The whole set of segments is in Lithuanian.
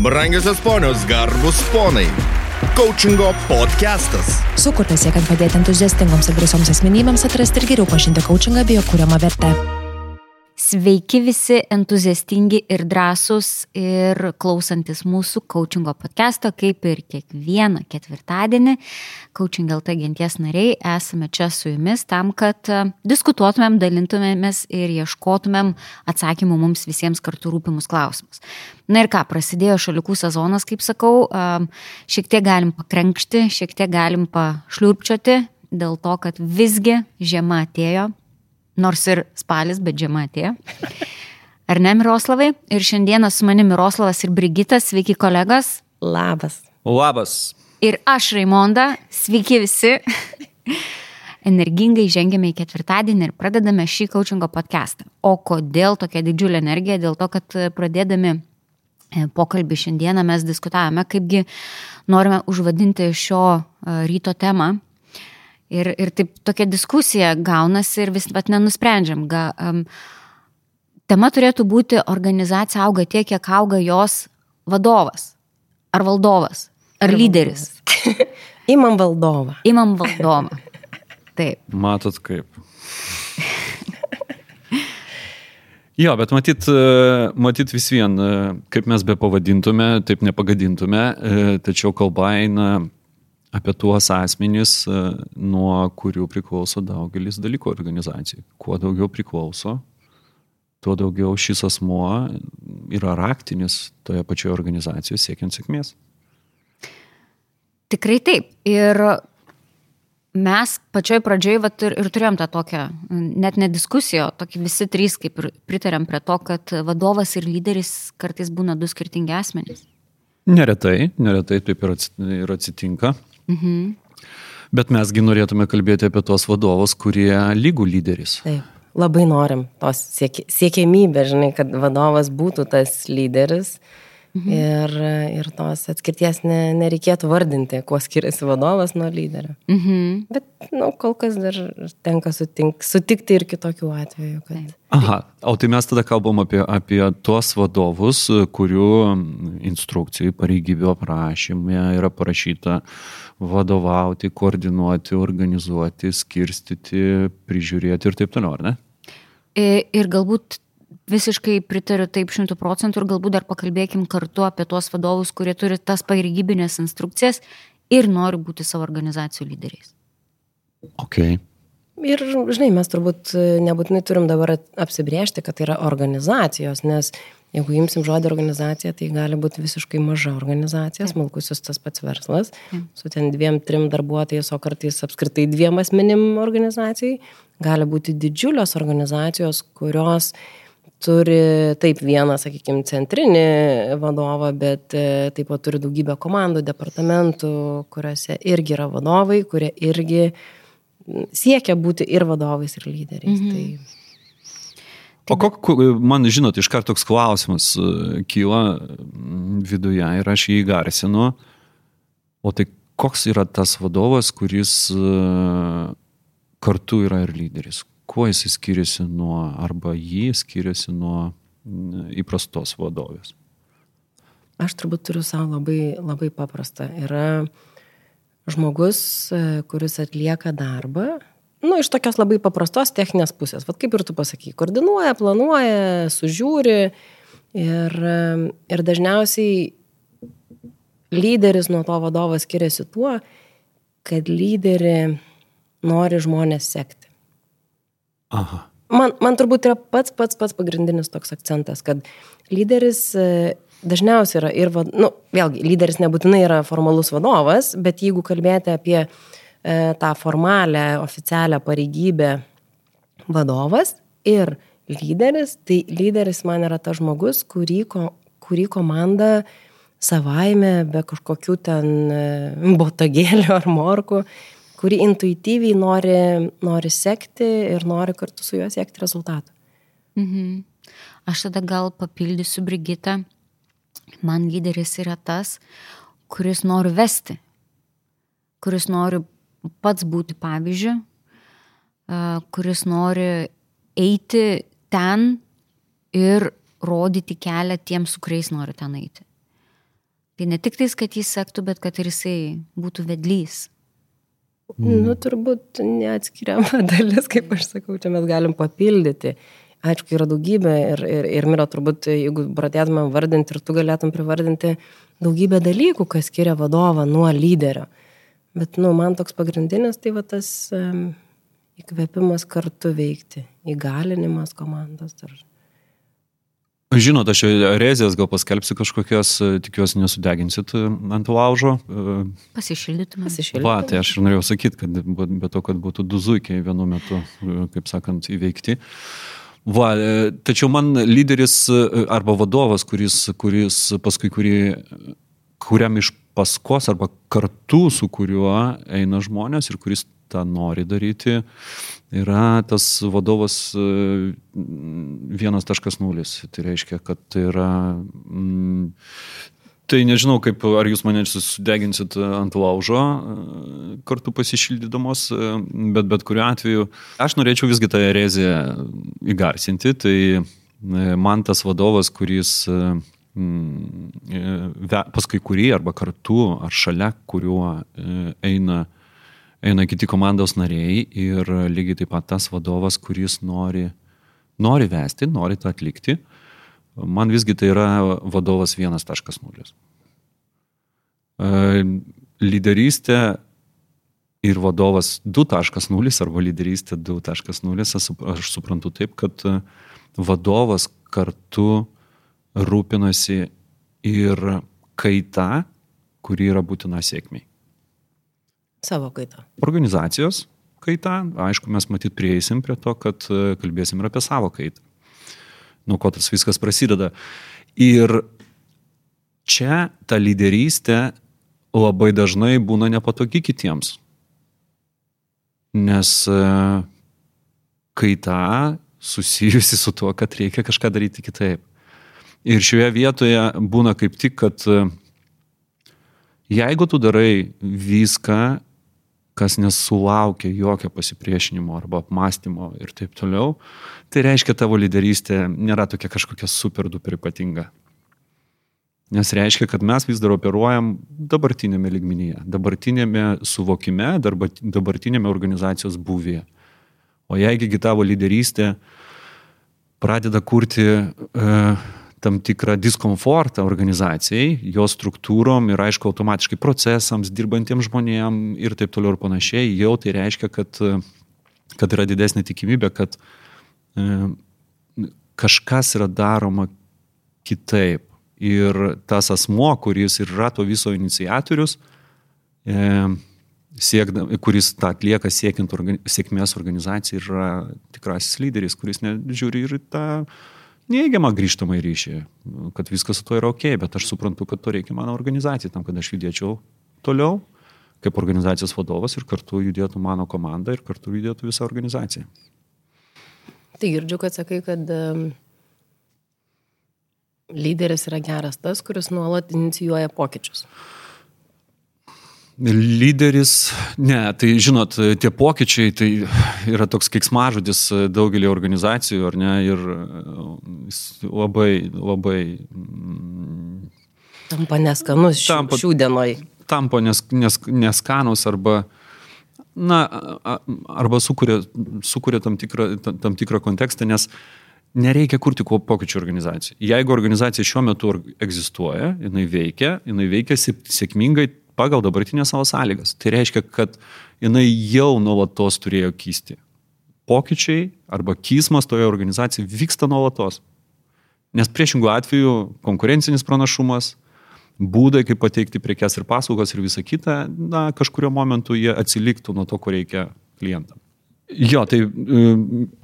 Brangiosios ponios, garbus ponai. Coachingo podcastas. Sukurtas siekiant padėti entuziastingoms ir drąsioms asmenybėms atrasti ir geriau pažinti coachingą bei jo kūriamą vertę. Sveiki visi entuziastingi ir drąsūs ir klausantis mūsų coachingo podcast'o, kaip ir kiekvieną ketvirtadienį. Coaching LT genties nariai esame čia su jumis tam, kad e, diskutuotumėm, dalintumėmės ir ieškotumėm atsakymų mums visiems kartu rūpimus klausimus. Na ir ką, prasidėjo šalikų sezonas, kaip sakau, e, šiek tiek galim pakrenkšti, šiek tiek galim pašliurpčioti dėl to, kad visgi žiema atėjo, nors ir spalis, bet žiema atėjo. Ar ne, Miroslavai? Ir šiandieną su manimi Miroslavas ir Brigitas, sveiki kolegos. Labas. Labas. Ir aš, Raimonda, sveiki visi. Energingai žengėme į ketvirtadienį ir pradedame šį coachingo podcastą. O kodėl tokia didžiulė energija? Dėl to, kad pradėdami e, pokalbį šiandieną mes diskutavome, kaipgi norime užvadinti šio e, ryto temą Ir, ir taip tokia diskusija gaunasi ir vis pat nenusprendžiam. Ga, um, tema turėtų būti organizacija auga tiek, kiek auga jos vadovas. Ar valdovas. Ar, ar lyderis. Imam valdovą. Imam valdovą. Taip. Matot kaip. Jo, bet matyt, matyt vis vien, kaip mes be pavadintume, taip nepagadintume, tačiau kalba eina apie tuos asmenys, e, nuo kurių priklauso daugelis dalykų organizacijai. Kuo daugiau priklauso, tuo daugiau šis asmuo yra raktinis toje pačioje organizacijoje siekiant sėkmės. Tikrai taip. Ir mes pačioj pradžioj vat, ir, ir turėjom tą tokią, net ne diskusiją, tokį visi trys kaip ir pritarėm prie to, kad vadovas ir lyderis kartais būna du skirtingi asmenys. Neretai, neretai taip ir atsitinka. Mhm. Bet mesgi norėtume kalbėti apie tos vadovus, kurie lygų lyderis. Taip, labai norim tos siek, siekėmybės, žinai, kad vadovas būtų tas lyderis. Mhm. Ir, ir tos atskirties ne, nereikėtų vardinti, kuo skiriasi vadovas nuo lyderio. Mhm. Bet, na, nu, kol kas dar tenka sutink, sutikti ir kitokių atvejų. Kad... Aha, o tai mes tada kalbam apie, apie tuos vadovus, kurių instrukcijų pareigybių aprašymė yra parašyta vadovauti, koordinuoti, organizuoti, skirstyti, prižiūrėti ir taip toliau, ar ne? Ir galbūt visiškai pritariu taip šimtų procentų ir galbūt dar pakalbėkim kartu apie tuos vadovus, kurie turi tas pareigybinės instrukcijas ir nori būti savo organizacijų lyderiais. Okay. Ir, žinai, mes turbūt nebūtinai turim dabar apsibriežti, kad tai yra organizacijos, nes Jeigu imsim žodį organizacija, tai gali būti visiškai maža organizacija, smulkusis tas pats verslas, su ten dviem, trim darbuotojais, o kartais apskritai dviem asmenim organizacijai. Gali būti didžiulios organizacijos, kurios turi taip vieną, sakykime, centrinį vadovą, bet e, taip pat turi daugybę komandų, departamentų, kuriuose irgi yra vadovai, kurie irgi siekia būti ir vadovais, ir lyderiais. Mhm. Tai O kok, man, žinot, iš karto toks klausimas e, kyla viduje ir aš jį garsinu. O tai koks yra tas vadovas, kuris e, kartu yra ir lyderis? Kuo jis skiriasi nuo, arba jį skiriasi nuo įprastos vadovės? Aš turbūt turiu savo labai, labai paprastą. Yra žmogus, e, kuris atlieka darbą nu, iš tokios labai paprastos techninės pusės. Vat kaip ir tu pasakai, koordinuoja, planuoja, sužiūri ir, ir dažniausiai lyderis nuo to vadovo skiriasi tuo, kad lyderį nori žmonės sekti. Aha. Man, man turbūt yra pats pats pats pagrindinis toks akcentas, kad lyderis e, dažniausiai yra ir, nu, vėlgi, lyderis nebūtinai yra formalus vadovas, bet jeigu kalbėti apie E, tą formalę, oficialią pareigybę vadovas ir lyderis, tai lyderis man yra tas žmogus, kurį, kurį komanda savaime, be kažkokių ten e, botagėlių ar morkų, kurį intuityviai nori, nori sekti ir nori kartu su juo siekti rezultatų. Mhm. Aš tada gal papildysiu Brigitą. Man lyderis yra tas, kuris nori vesti, kuris nori pats būti pavyzdžiu, kuris nori eiti ten ir rodyti kelią tiems, su kuriais nori ten eiti. Tai ne tik tais, kad jis sektų, bet kad ir jisai būtų vedlys. Mm. Nu, turbūt neatskiriama dalis, kaip aš sakau, čia mes galim papildyti. Aišku, yra daugybė ir, ir, ir Miro turbūt, jeigu pradėtume vardinti ir tu galėtum privardinti daugybę dalykų, kas skiria vadovą nuo lyderio. Bet, nu, man toks pagrindinis, tai va tas um, įkvėpimas kartu veikti, įgalinimas komandos. Ir... Žinot, aš erezijas gal paskelbsiu kažkokias, tikiuosi nesudeginsit ant laužo. Pasišildytume. Pasišildyti. Va, tai aš ir norėjau sakyti, kad be to, kad būtų du zuikiai vienu metu, kaip sakant, įveikti. Va, tačiau man lyderis arba vadovas, kuris, kuris paskui kurį, kuriam iš paskos arba kartu su kuriuo eina žmonės ir kuris tą nori daryti, yra tas vadovas 1.0. Tai reiškia, kad tai yra... Mm, tai nežinau, kaip, ar jūs mane sudeginsit ant laužo kartu pasišildydamos, bet bet kuriuo atveju aš norėčiau visgi tą ereziją įgarsinti. Tai man tas vadovas, kuris paskui kurį arba kartu ar šalia kuriuo eina, eina kiti komandos nariai ir lygiai taip pat tas vadovas, kuris nori, nori vesti, nori tą atlikti. Man visgi tai yra vadovas 1.0. Lyderystė ir vadovas 2.0 arba lyderystė 2.0, aš suprantu taip, kad vadovas kartu rūpinasi ir kaita, kuri yra būtina sėkmiai. Savo kaita. Organizacijos kaita, aišku, mes matyt prieisim prie to, kad kalbėsim ir apie savo kaitą. Nuo ko tas viskas prasideda. Ir čia ta lyderystė labai dažnai būna nepatogi kitiems. Nes kaita susijusi su tuo, kad reikia kažką daryti kitaip. Ir šioje vietoje būna kaip tik, kad jeigu tu darai viską, kas nesulaukia jokio pasipriešinimo arba apmąstymo ir taip toliau, tai reiškia tavo lyderystė nėra tokia kažkokia super duper ypatinga. Nes reiškia, kad mes vis dar operuojam dabartinėme ligminyje, dabartinėme suvokime, dabartinėme organizacijos buvėje. O jeigu tavo lyderystė pradeda kurti uh, tam tikrą diskomfortą organizacijai, jos struktūrom ir aišku automatiškai procesams, dirbantiems žmonėm ir taip toliau ir panašiai, jau tai reiškia, kad, kad yra didesnė tikimybė, kad e, kažkas yra daroma kitaip. Ir tas asmo, kuris yra to viso iniciatorius, e, siekda, kuris tą atlieka siekiant organi sėkmės organizacijai, yra tikrasis lyderis, kuris nežiūri ir tą neigiamą grįžtamą ryšį, kad viskas su to yra ok, bet aš suprantu, kad to reikia mano organizacijai, tam, kad aš judėčiau toliau kaip organizacijos vadovas ir kartu judėtų mano komanda ir kartu judėtų visa organizacija. Tai girdžiu, kad sakai, kad lyderis yra geras tas, kuris nuolat inicijuoja pokyčius. Lyderis, ne, tai žinot, tie pokyčiai tai yra toks keiksmažodis daugelį organizacijų, ar ne, ir jis labai, labai. Tampa neskanus šių, tampa, šių dienoj. Tampa nes, nes, neskanus arba, na, arba sukuria, sukuria tam, tikrą, tam tikrą kontekstą, nes nereikia kurti pokyčių organizacijai. Jeigu organizacija šiuo metu egzistuoja, jinai veikia, jinai veikia sėkmingai pagal dabartinės savo sąlygas. Tai reiškia, kad jinai jau nuolatos turėjo kysti. Pokyčiai arba kysmas toje organizacijoje vyksta nuolatos. Nes priešingų atveju konkurencinis pranašumas, būdai, kaip pateikti prekes ir paslaugas ir visa kita, na, kažkurio momentu jie atsiliktų nuo to, ko reikia klientam. Jo, tai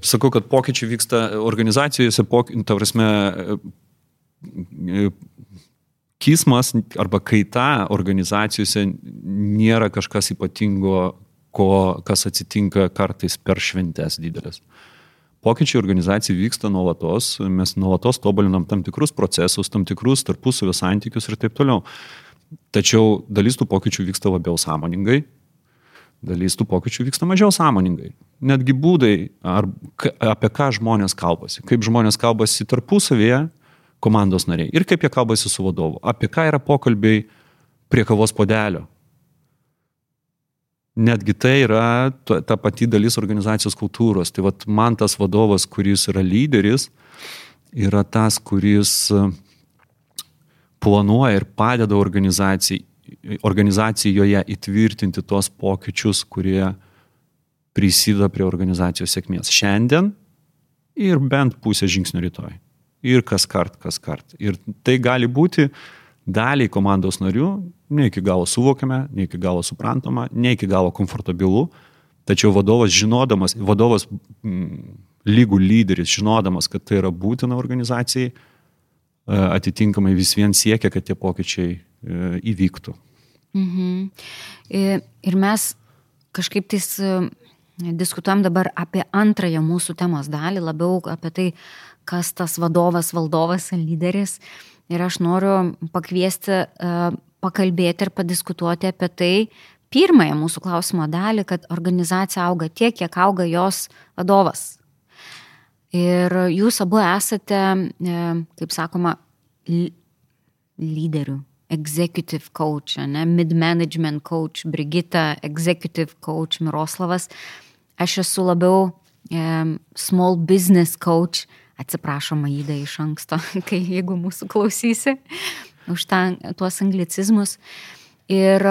sakau, kad pokyčiai vyksta organizacijose, poky, ta prasme, kismas arba kaita organizacijose nėra kažkas ypatingo, ko, kas atsitinka kartais per šventes didelės. Pokyčiai organizacijai vyksta nuolatos, mes nuolatos tobulinam tam tikrus procesus, tam tikrus tarpusavio santykius ir taip toliau. Tačiau dalis tų pokyčių vyksta labiau sąmoningai, dalis tų pokyčių vyksta mažiau sąmoningai. Netgi būdai, ar, apie ką žmonės kalbasi, kaip žmonės kalbasi tarpusavėje, komandos nariai ir kaip jie kalbasi su vadovu. Apie ką yra pokalbiai prie kavos podelio. Netgi tai yra ta pati dalis organizacijos kultūros. Tai vat, man tas vadovas, kuris yra lyderis, yra tas, kuris planuoja ir padeda organizacijai, organizacijoje įtvirtinti tos pokyčius, kurie prisideda prie organizacijos sėkmės šiandien ir bent pusę žingsnio rytoj. Ir kas kart, kas kart. Ir tai gali būti daliai komandos narių ne iki galo suvokiame, ne iki galo suprantama, ne iki galo komfortabilu, tačiau vadovas žinodamas, vadovas m, mm, lygų lyderis žinodamas, kad tai yra būtina organizacijai, e, atitinkamai vis vien siekia, kad tie pokyčiai e, įvyktų. Mhm. Ir mes kažkaip tais e, diskutuojam dabar apie antrąją mūsų temos dalį, labiau apie tai, kas tas vadovas, valdovas, lyderis. Ir aš noriu pakviesti pakalbėti ir padiskutuoti apie tai, pirmąją mūsų klausimo dalį, kad organizacija auga tiek, kiek auga jos vadovas. Ir jūs abu esate, kaip sakoma, lyderių executive coach, ne, mid-management coach, Brigita, executive coach, Miroslavas. Aš esu labiau e, small business coach, atsiprašom, įdą iš anksto, kai jeigu mūsų klausysi, už tą, tuos anglicizmus. Ir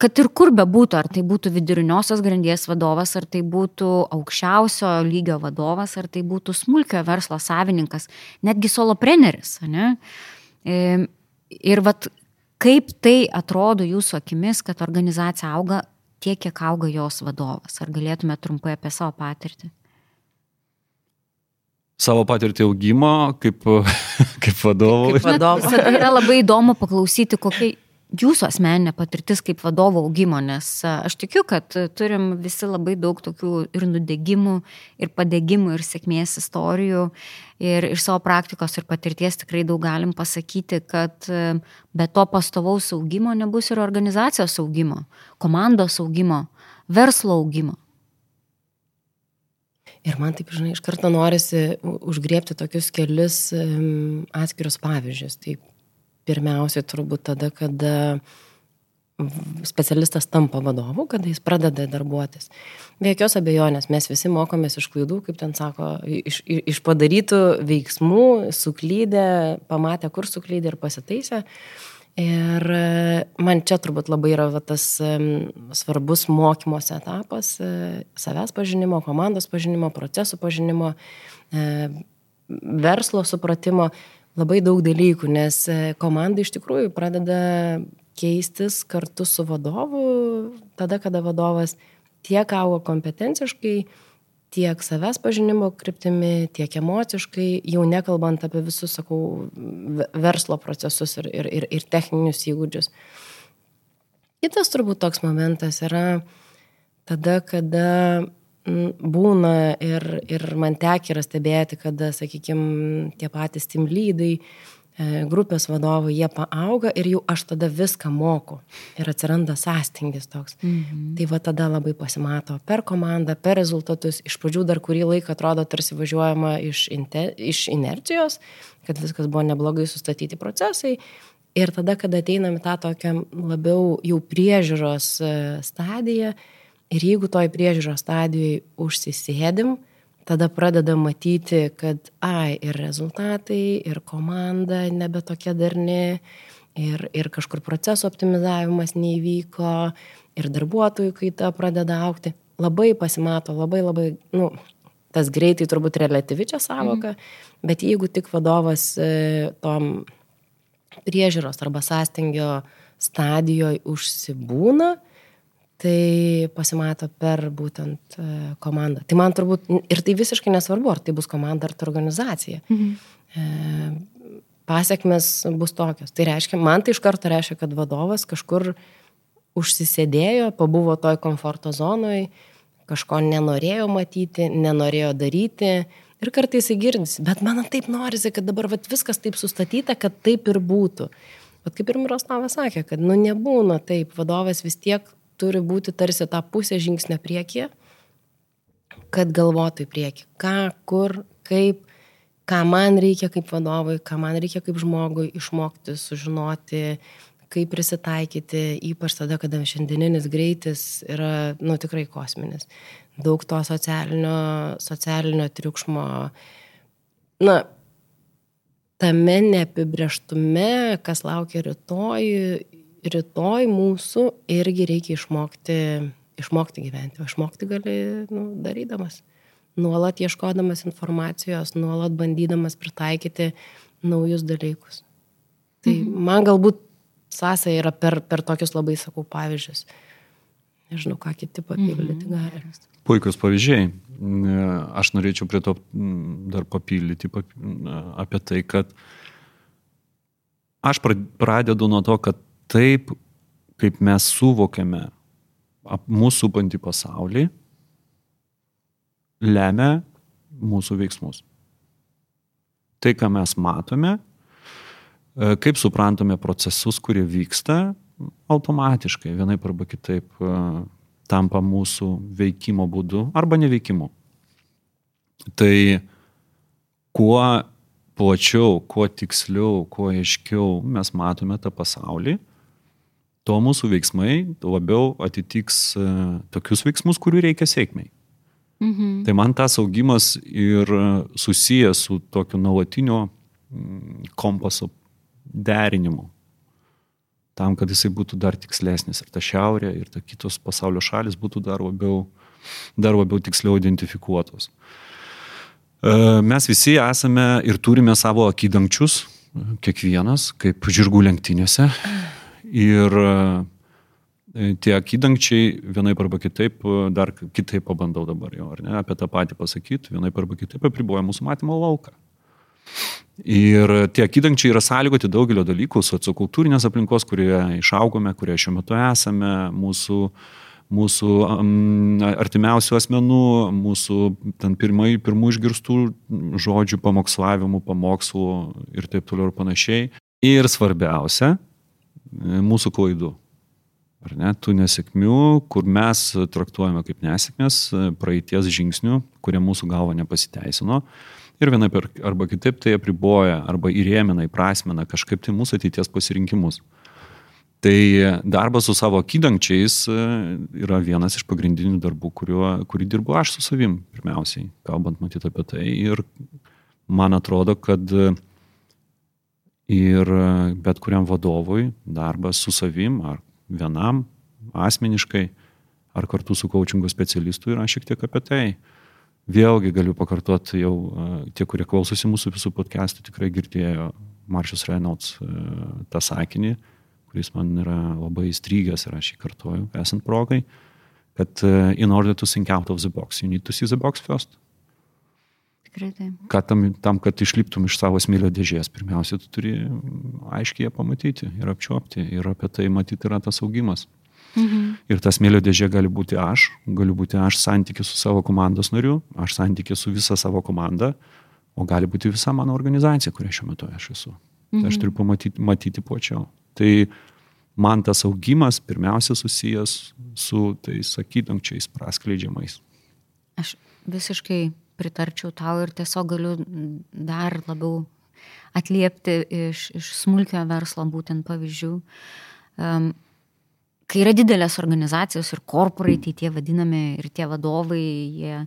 kad ir kur be būtų, ar tai būtų viduriniosios grandies vadovas, ar tai būtų aukščiausio lygio vadovas, ar tai būtų smulkio verslo savininkas, netgi solopreneris, ne? Ir vat, kaip tai atrodo jūsų akimis, kad organizacija auga tiek, kiek auga jos vadovas? Ar galėtume trumpai apie savo patirtį? Savo patirtį augimo kaip, kaip vadovų. Kaip vadovų. Tai yra labai įdomu paklausyti, kokia jūsų asmeninė patirtis kaip vadovo augimo, nes aš tikiu, kad turim visi labai daug tokių ir nudegimų, ir padėgymų, ir sėkmės istorijų. Ir iš savo praktikos ir patirties tikrai daug galim pasakyti, kad be to pastovaus augimo nebus ir organizacijos augimo, komandos augimo, verslo augimo. Ir man taip, žinai, iš karto norisi užgriepti tokius kelius atskirius pavyzdžius. Taip, pirmiausiai turbūt tada, kada specialistas tampa vadovu, kada jis pradeda darbuotis. Be jokios abejonės, mes visi mokomės iš klaidų, kaip ten sako, iš, iš padarytų veiksmų, suklydę, pamatę, kur suklydė ir pasitaisę. Ir man čia turbūt labai yra va, tas svarbus mokymosi etapas uh, - savęs pažinimo, komandos pažinimo, procesų pažinimo, uh, verslo supratimo. Labai daug dalykų, nes e, komanda iš tikrųjų pradeda keistis kartu su vadovu, tada, kada vadovas tiek auga kompetenciškai, tiek savęs pažinimo kryptimi, tiek emociškai, jau nekalbant apie visus, sakau, verslo procesus ir, ir, ir, ir techninius įgūdžius. Kitas turbūt toks momentas yra tada, kada būna ir, ir man tekia yra stebėti, kada, sakykime, tie patys team lydai, e, grupės vadovai, jie paauga ir jau aš tada viską moku. Ir atsiranda sąstingis toks. Mhm. Tai va tada labai pasimato per komandą, per rezultatus. Iš pradžių dar kurį laiką atrodo tarsi važiuojama iš, inte, iš inercijos, kad viskas buvo neblogai sustatyti procesai. Ir tada, kada ateinam į tą tokią labiau jau priežiūros e, stadiją, Ir jeigu toj priežiūros stadijoje užsisėdim, tada pradeda matyti, kad, ai, ir rezultatai, ir komanda nebe tokia darni, ir, ir kažkur proceso optimizavimas neįvyko, ir darbuotojų kaita pradeda aukti. Labai pasimato, labai labai, nu, tas greitai turbūt relativi čia savoka, mm. bet jeigu tik vadovas e, tom priežiūros arba sąstingio stadijoje užsibūna, tai pasimato per būtent e, komandą. Tai man turbūt, ir tai visiškai nesvarbu, ar tai bus komanda ar tai organizacija. Mhm. E, pasiekmes bus tokios. Tai reiškia, man tai iš karto reiškia, kad vadovas kažkur užsisėdėjo, pabuvo toj komforto zonoj, kažko nenorėjo matyti, nenorėjo daryti. Ir kartais įgirdisi, bet man taip norisi, kad dabar vat, viskas taip sustatyta, kad taip ir būtų. Bet kaip ir Miroslavas sakė, kad nu nebūna taip, vadovas vis tiek turi būti tarsi tą pusę žingsnio priekyje, kad galvotų į priekį. Ką, kur, kaip, ką man reikia kaip vadovui, ką man reikia kaip žmogui išmokti, sužinoti, kaip prisitaikyti, ypač tada, kada šiandieninis greitis yra, nu, tikrai kosminis. Daug to socialinio, socialinio triukšmo, na, tame neapibrieštume, kas laukia rytoj, rytoj mūsų irgi reikia išmokti, išmokti gyventi, o išmokti gali nu, darydamas nuolat ieškodamas informacijos, nuolat bandydamas pritaikyti naujus dalykus. Tai mhm. man galbūt sąsaja yra per, per tokius labai, sakau, pavyzdžius. Nežinau, ką kiti papildyti mhm. gali. Puikius pavyzdžiai. Aš norėčiau prie to dar papildyti apie tai, kad aš pradedu nuo to, kad taip, kaip mes suvokiame mūsų supantį pasaulį, lemia mūsų veiksmus. Tai, ką mes matome, e, kaip suprantame procesus, kurie vyksta, automatiškai vienaip arba kitaip e, tampa mūsų veikimo būdu arba neveikimu. Tai kuo plačiau, kuo tiksliau, kuo aiškiau mes matome tą pasaulį, tuo mūsų veiksmai labiau atitiks e, tokius veiksmus, kurių reikia sėkmiai. Mhm. Tai man tas augimas ir susijęs su tokiu nuolatiniu mm, kompaso derinimu. Tam, kad jisai būtų dar tikslesnis ir ta šiaurė, ir ta kitos pasaulio šalis būtų dar labiau, dar labiau tiksliau identifikuotos. E, mes visi esame ir turime savo akydangčius, kiekvienas, kaip žirgų lenktynėse. Ir E, tie akydangčiai vienaip arba kitaip, e, dar kitaip pabandau dabar jau, ar ne, apie tą patį pasakyti, vienaip arba kitaip apriboja mūsų matymo lauką. Ir tie akydangčiai yra sąlygoti daugelio dalykų, sociokultūrinės aplinkos, kurioje išaugome, kurioje šiuo metu esame, mūsų, mūsų um, artimiausių asmenų, mūsų ten pirmai, pirmų išgirstų žodžių pamokslavimų, pamokslų ir taip toliau ir panašiai. Ir svarbiausia, mūsų klaidų ar ne, tų nesėkmių, kur mes traktuojame kaip nesėkmės, praeities žingsnių, kurie mūsų galva nepasiteisino. Ir vienaip arba kitaip tai apriboja arba įrėmina, įprasmina kažkaip tai mūsų ateities pasirinkimus. Tai darbas su savo kydangčiais e, yra vienas iš pagrindinių darbų, kuriuo, kurį dirbu aš su savim, pirmiausiai, kalbant matyti apie tai. Ir man atrodo, kad ir bet kuriam vadovui darbas su savim ar vienam, asmeniškai, ar kartu su coachingo specialistu yra šiek tiek apie tai. Vėlgi galiu pakartoti jau tie, kurie klausosi mūsų visų podcastų, tikrai girdėjo Maršas Reynolds tą sakinį, kuris man yra labai įstrygęs ir aš jį kartoju, esant progai, kad in order to think out of the box, you need to see the box first. Tikrai taip. Kad tam, tam, kad išliptum iš savo smėlio dėžės, pirmiausia, tu turi aiškiai ją pamatyti ir apčiopti. Ir apie tai matyti yra tas augimas. Mhm. Ir ta smėlio dėžė gali būti aš, galiu būti aš santykė su savo komandos nariu, aš santykė su visa savo komanda, o gali būti visa mano organizacija, kuria šiuo metu aš esu. Mhm. Tai aš turiu pamatyti matyti plačiau. Tai man tas augimas pirmiausia susijęs su tais sakytamčiais praskleidžiamais. Aš visiškai pritarčiau tau ir tiesiog galiu dar labiau atliepti iš, iš smulkio verslo būtent pavyzdžių. Um, kai yra didelės organizacijos ir korporatai, tie vadinami ir tie vadovai, jie,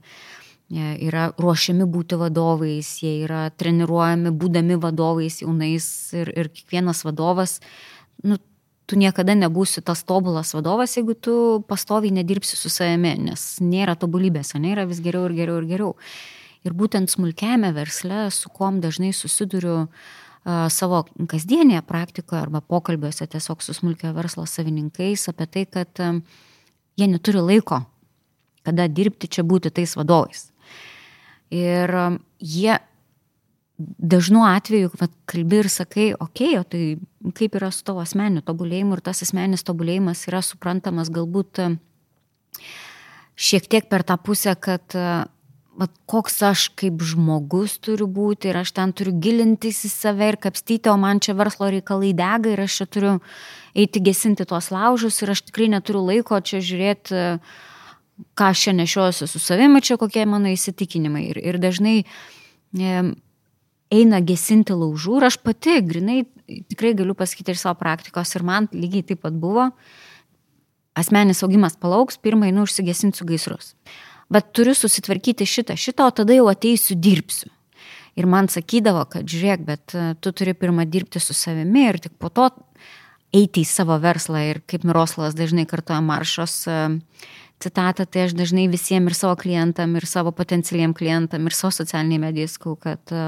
jie yra ruošiami būti vadovais, jie yra treniruojami būdami vadovais jaunais ir, ir kiekvienas vadovas, nu, tu niekada nebūsi tas tobulas vadovas, jeigu tu pastoviai nedirbsi su savimi, nes nėra tobulybės, nėra vis geriau ir geriau ir geriau. Ir būtent smulkiame versle, su kuom dažnai susiduriu uh, savo kasdienėje praktikoje arba pokalbiuose tiesiog su smulkio verslo savininkais apie tai, kad uh, jie neturi laiko, kada dirbti čia būti tais vadovais. Ir uh, jie dažnu atveju, kad kalbi ir sakai, okei, okay, o tai kaip yra su tavo asmeniu tobulėjimu ir tas asmenis tobulėjimas yra suprantamas galbūt e, šiek tiek per tą pusę, kad e, va, koks aš kaip žmogus turiu būti ir aš ten turiu gilintis į save ir kapstyti, o man čia verslo reikalai dega ir aš čia turiu eiti gesinti tuos laužus ir aš tikrai neturiu laiko čia žiūrėti, e, ką aš čia nešiosiu su savimi, čia kokie mano įsitikinimai. Ir, ir dažnai eina gesinti laužų ir aš pati, grinai, tikrai galiu pasakyti iš savo praktikos ir man lygiai taip pat buvo, asmenis augimas palauks, pirmą einu užsigesinsiu gaisrus. Bet turiu susitvarkyti šitą, šitą, o tada jau ateisiu, dirbsiu. Ir man sakydavo, kad žiūrėk, bet e, tu turi pirmą dirbti su savimi ir tik po to eiti į savo verslą. Ir kaip Miroslavas dažnai kartuoja maršos e, citatą, tai aš dažnai visiems ir savo klientam, ir savo potencialiem klientam, ir savo socialiniai medijai skau, kad e,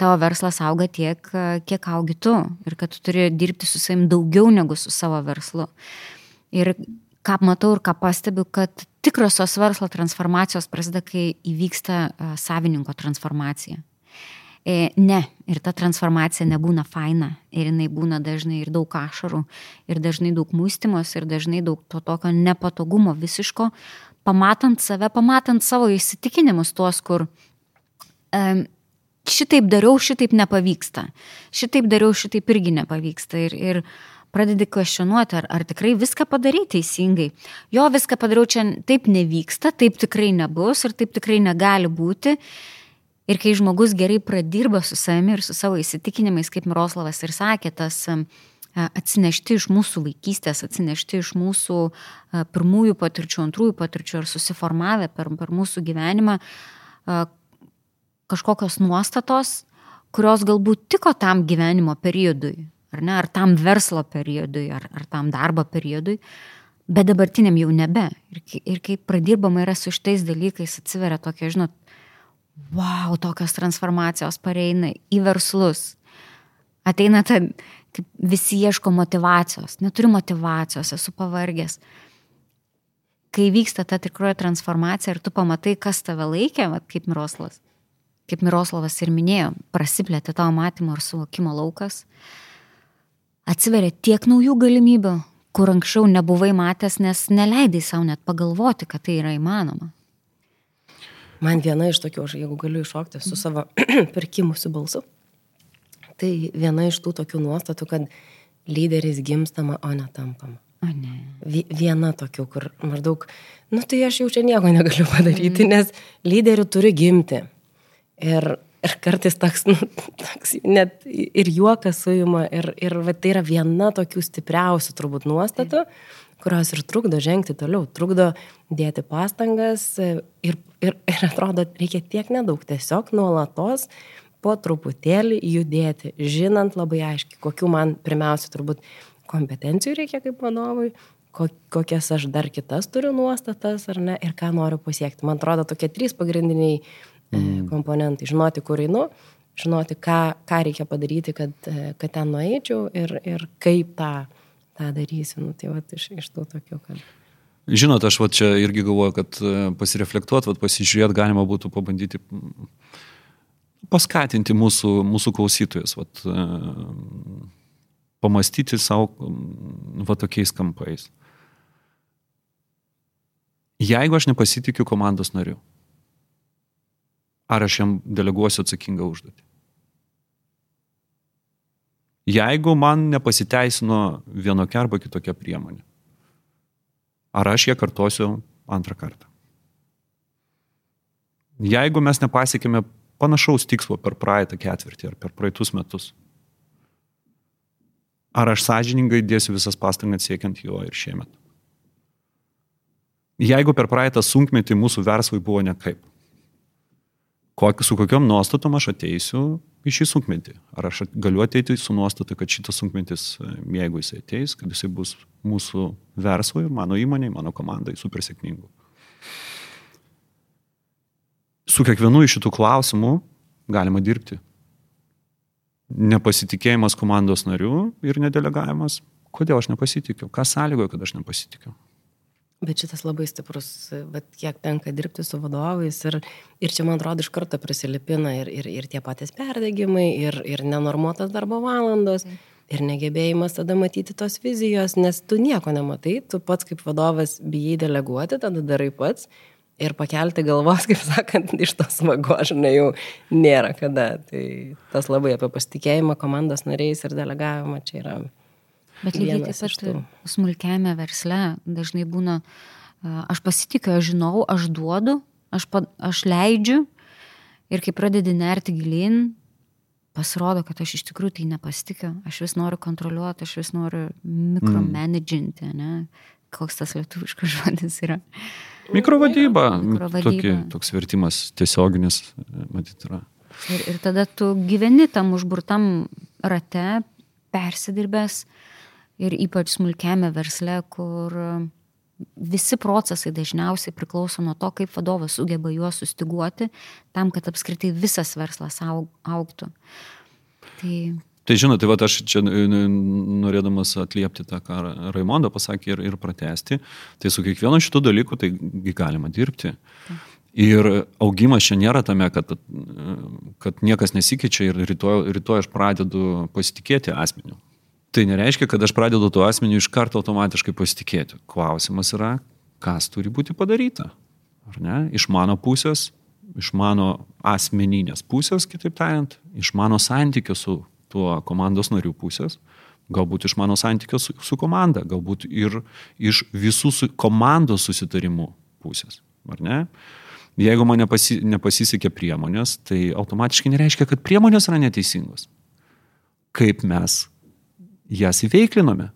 tavo verslas auga tiek, kiek augi tu. Ir kad tu turi dirbti su savim daugiau negu su savo verslu. Ir ką matau ir ką pastebiu, kad tikrosios verslo transformacijos prasideda, kai įvyksta savininko transformacija. E, ne, ir ta transformacija nebūna faina, ir jinai būna dažnai ir daug ašarų, ir dažnai daug mūstymos, ir dažnai daug to tokio nepatogumo visiško, pamatant save, pamatant savo įsitikinimus tuos, kur um, šitaip dariau, šitaip nepavyksta, šitaip dariau, šitaip irgi nepavyksta. Ir, ir pradedi kvestionuoti, ar, ar tikrai viską padarai teisingai. Jo, viską padariau, čia taip nevyksta, taip tikrai nebus ir taip tikrai negali būti. Ir kai žmogus gerai pradirba su savimi ir su savo įsitikinimais, kaip Miroslavas ir sakė, tas atsinešti iš mūsų vaikystės, atsinešti iš mūsų pirmųjų patirčių, antrųjų patirčių ir susiformavę per, per mūsų gyvenimą kažkokios nuostatos, kurios galbūt tiko tam gyvenimo periodui, ar ne, ar tam verslo periodui, ar, ar tam darbo periodui, bet dabartiniam jau nebe. Ir, ir kai pradirbama yra su šitais dalykais, atsiveria tokia, žinot, wow, tokios transformacijos pareina į verslus. Ateina ta, kaip visi ieško motivacijos, neturiu motivacijos, esu pavargęs. Kai vyksta ta tikroji transformacija ir tu pamatai, kas tave laikė, va, kaip Miroslavas, kaip Miroslavas ir minėjo, prasiplėtė tavo matymo ir suvokimo laukas, atsiveria tiek naujų galimybių, kur anksčiau nebuvai matęs, nes neleidai savo net pagalvoti, kad tai yra įmanoma. Man viena iš tokių, aš jeigu galiu iššokti su savo pirkimusiu balsu, tai viena iš tų tokių nuostatų, kad lyderis gimstama, o ne tampama. O ne. Viena tokių, kur maždaug, nu tai aš jau čia nieko negaliu padaryti, mm. nes lyderių turi gimti. Ir, ir kartais toks, nu, toks net ir juokas suima, ir, ir va, tai yra viena tokių stipriausių turbūt nuostatų. Kurios ir trukdo žengti toliau, trukdo dėti pastangas ir, ir, ir atrodo, reikia tiek nedaug, tiesiog nuolatos po truputėlį judėti, žinant labai aiškiai, kokiu man pirmiausia turbūt kompetencijų reikia kaip vadovui, kokias aš dar kitas turiu nuostatas ar ne ir ką noriu pasiekti. Man atrodo, tokie trys pagrindiniai mm. komponentai. Žinoti, kur einu, žinoti, ką, ką reikia padaryti, kad, e, kad ten nueičiau ir, ir kaip tą tą darysiu. Nu, tai va iš, iš tų tokių, kad... Žinot, aš va čia irgi galvoju, kad e, pasireflektuot, va, pasižiūrėt galima būtų pabandyti paskatinti mūsų, mūsų klausytojus, va, e, pamastyti savo va tokiais kampais. Jeigu aš nepasitikiu komandos nariu, ar aš jam deleguosiu atsakingą užduotį? jeigu man nepasiteisino vienokia arba kitokia priemonė. Ar aš ją kartosiu antrą kartą? Jeigu mes nepasiekėme panašaus tikslo per praeitą ketvirtį ar per praeitus metus, ar aš sąžiningai dėsiu visas pastangas siekiant jo ir šiemet? Jeigu per praeitą sunkmetį mūsų verslai buvo nekaip, su kokiam nuostatom aš ateisiu į šį sunkmetį. Ar aš galiu ateiti su nuostata, kad šitas sunkmetis, jeigu jisai ateis, kad jisai bus mūsų verslui, mano įmoniai, mano komandai super sėkmingu. Su kiekvienu iš šitų klausimų galima dirbti. Nepasitikėjimas komandos narių ir nedelegavimas. Kodėl aš nepasitikiu? Kas sąlygoja, kad aš nepasitikiu? Bet šitas labai stiprus, bet kiek tenka dirbti su vadovais ir, ir čia, man atrodo, iš karto prisilipina ir, ir, ir tie patys perdegimai, ir, ir nenormuotas darbo valandos, ir negebėjimas tada matyti tos vizijos, nes tu nieko nematai, tu pats kaip vadovas bijai deleguoti, tada darai pats ir pakelti galvos, kaip sakant, iš tos vago, žinai, jau nėra kada. Tai tas labai apie pasitikėjimą komandos nariais ir delegavimą čia yra Bet lygiai taip pat smulkiame versle dažnai būna, aš pasitikiu, aš žinau, aš duodu, aš, pa, aš leidžiu ir kai pradedi nerti gilin, pasirodo, kad aš iš tikrųjų tai nepasitikiu, aš vis noriu kontroliuoti, aš vis noriu mikromanaginti, ne? Koks tas lietuviškas žodis yra? Mikrovadyba. Mikrovadyba. Tokį, toks vertimas tiesioginis, matyt, yra. Ir, ir tada tu gyveni tam užburtam rate, persidirbęs ir ypač smulkiame versle, kur visi procesai dažniausiai priklauso nuo to, kaip vadovas sugeba juos sustiguoti, tam, kad apskritai visas verslas aug, auktų. Tai Tai žinot, tai va aš čia norėdamas atliepti tą, ką Raimonda pasakė ir, ir pratesti, tai su kiekvienu šitų dalykų tai galima dirbti. Ir augimas čia nėra tame, kad, kad niekas nesikeičia ir rytoj, rytoj aš pradedu pasitikėti asmeniu. Tai nereiškia, kad aš pradedu tuo asmeniu iš karto automatiškai pasitikėti. Klausimas yra, kas turi būti padaryta. Ar ne? Iš mano pusės, iš mano asmeninės pusės, kitaip tariant, iš mano santykio su tuo komandos narių pusės, galbūt iš mano santykio su, su komanda, galbūt ir iš visų su, komandos susitarimų pusės. Ar ne? Jeigu man nepasi, nepasisekė priemonės, tai automatiškai nereiškia, kad priemonės yra neteisingos. Kaip mes jas įveiklinome.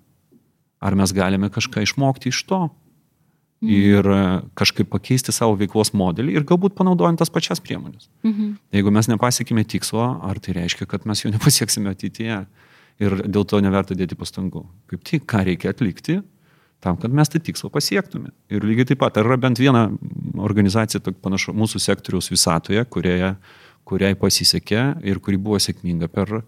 Ar mes galime kažką išmokti iš to mhm. ir e, kažkaip pakeisti savo veiklos modelį ir galbūt panaudojant tas pačias priemonės. Mhm. Jeigu mes nepasiekime tikslo, ar tai reiškia, kad mes jo nepasieksime ateityje ir dėl to neverta dėti pastangų. Kaip tik, ką reikia atlikti tam, kad mes tą tikslą pasiektume. Ir lygiai taip pat, ar yra bent viena organizacija, panašu, mūsų sektoriaus visatoje, kurioje, kuriai pasisekė ir kuri buvo sėkminga per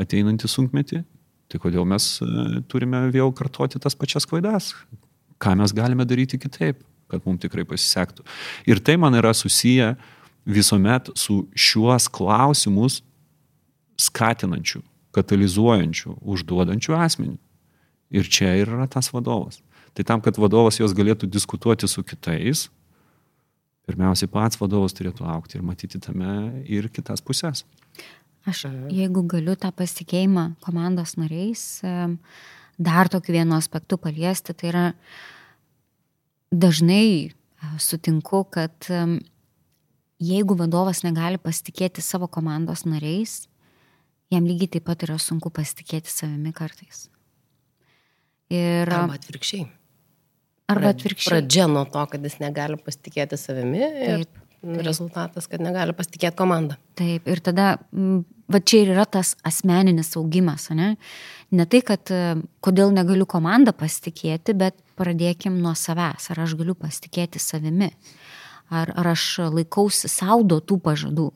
ateinantį sunkmetį, Tai kodėl mes e, turime vėl kartoti tas pačias klaidas? Ką mes galime daryti kitaip, kad mums tikrai pasisektų? Ir tai man yra susiję visuomet su šiuos klausimus skatinančių, katalizuojančių, užduodančių asmenių. Ir čia ir yra tas vadovas. Tai tam, kad vadovas jos galėtų diskutuoti su kitais, pirmiausiai pats vadovas turėtų aukti ir matyti tame ir kitas pusės. Aš, jeigu galiu tą pasitikėjimą komandos nariais, dar tokiu vienu aspektu paliesti, tai yra dažnai e, sutinku, kad jeigu vadovas negali pasitikėti savo komandos nariais, jam lygiai taip pat yra sunku pasitikėti savimi kartais. Ir, arba atvirkščiai. Arba atvirkščiai. Pradžia nuo to, kad jis negali pasitikėti savimi ir taip, taip. rezultatas, kad negali pasitikėti komandą. Taip, ir tada va čia ir yra tas asmeninis augimas, ne? Ne tai, kad e, kodėl negaliu komandą pasitikėti, bet pradėkim nuo savęs, ar aš galiu pasitikėti savimi, ar, ar aš laikausi saudo tų pažadų,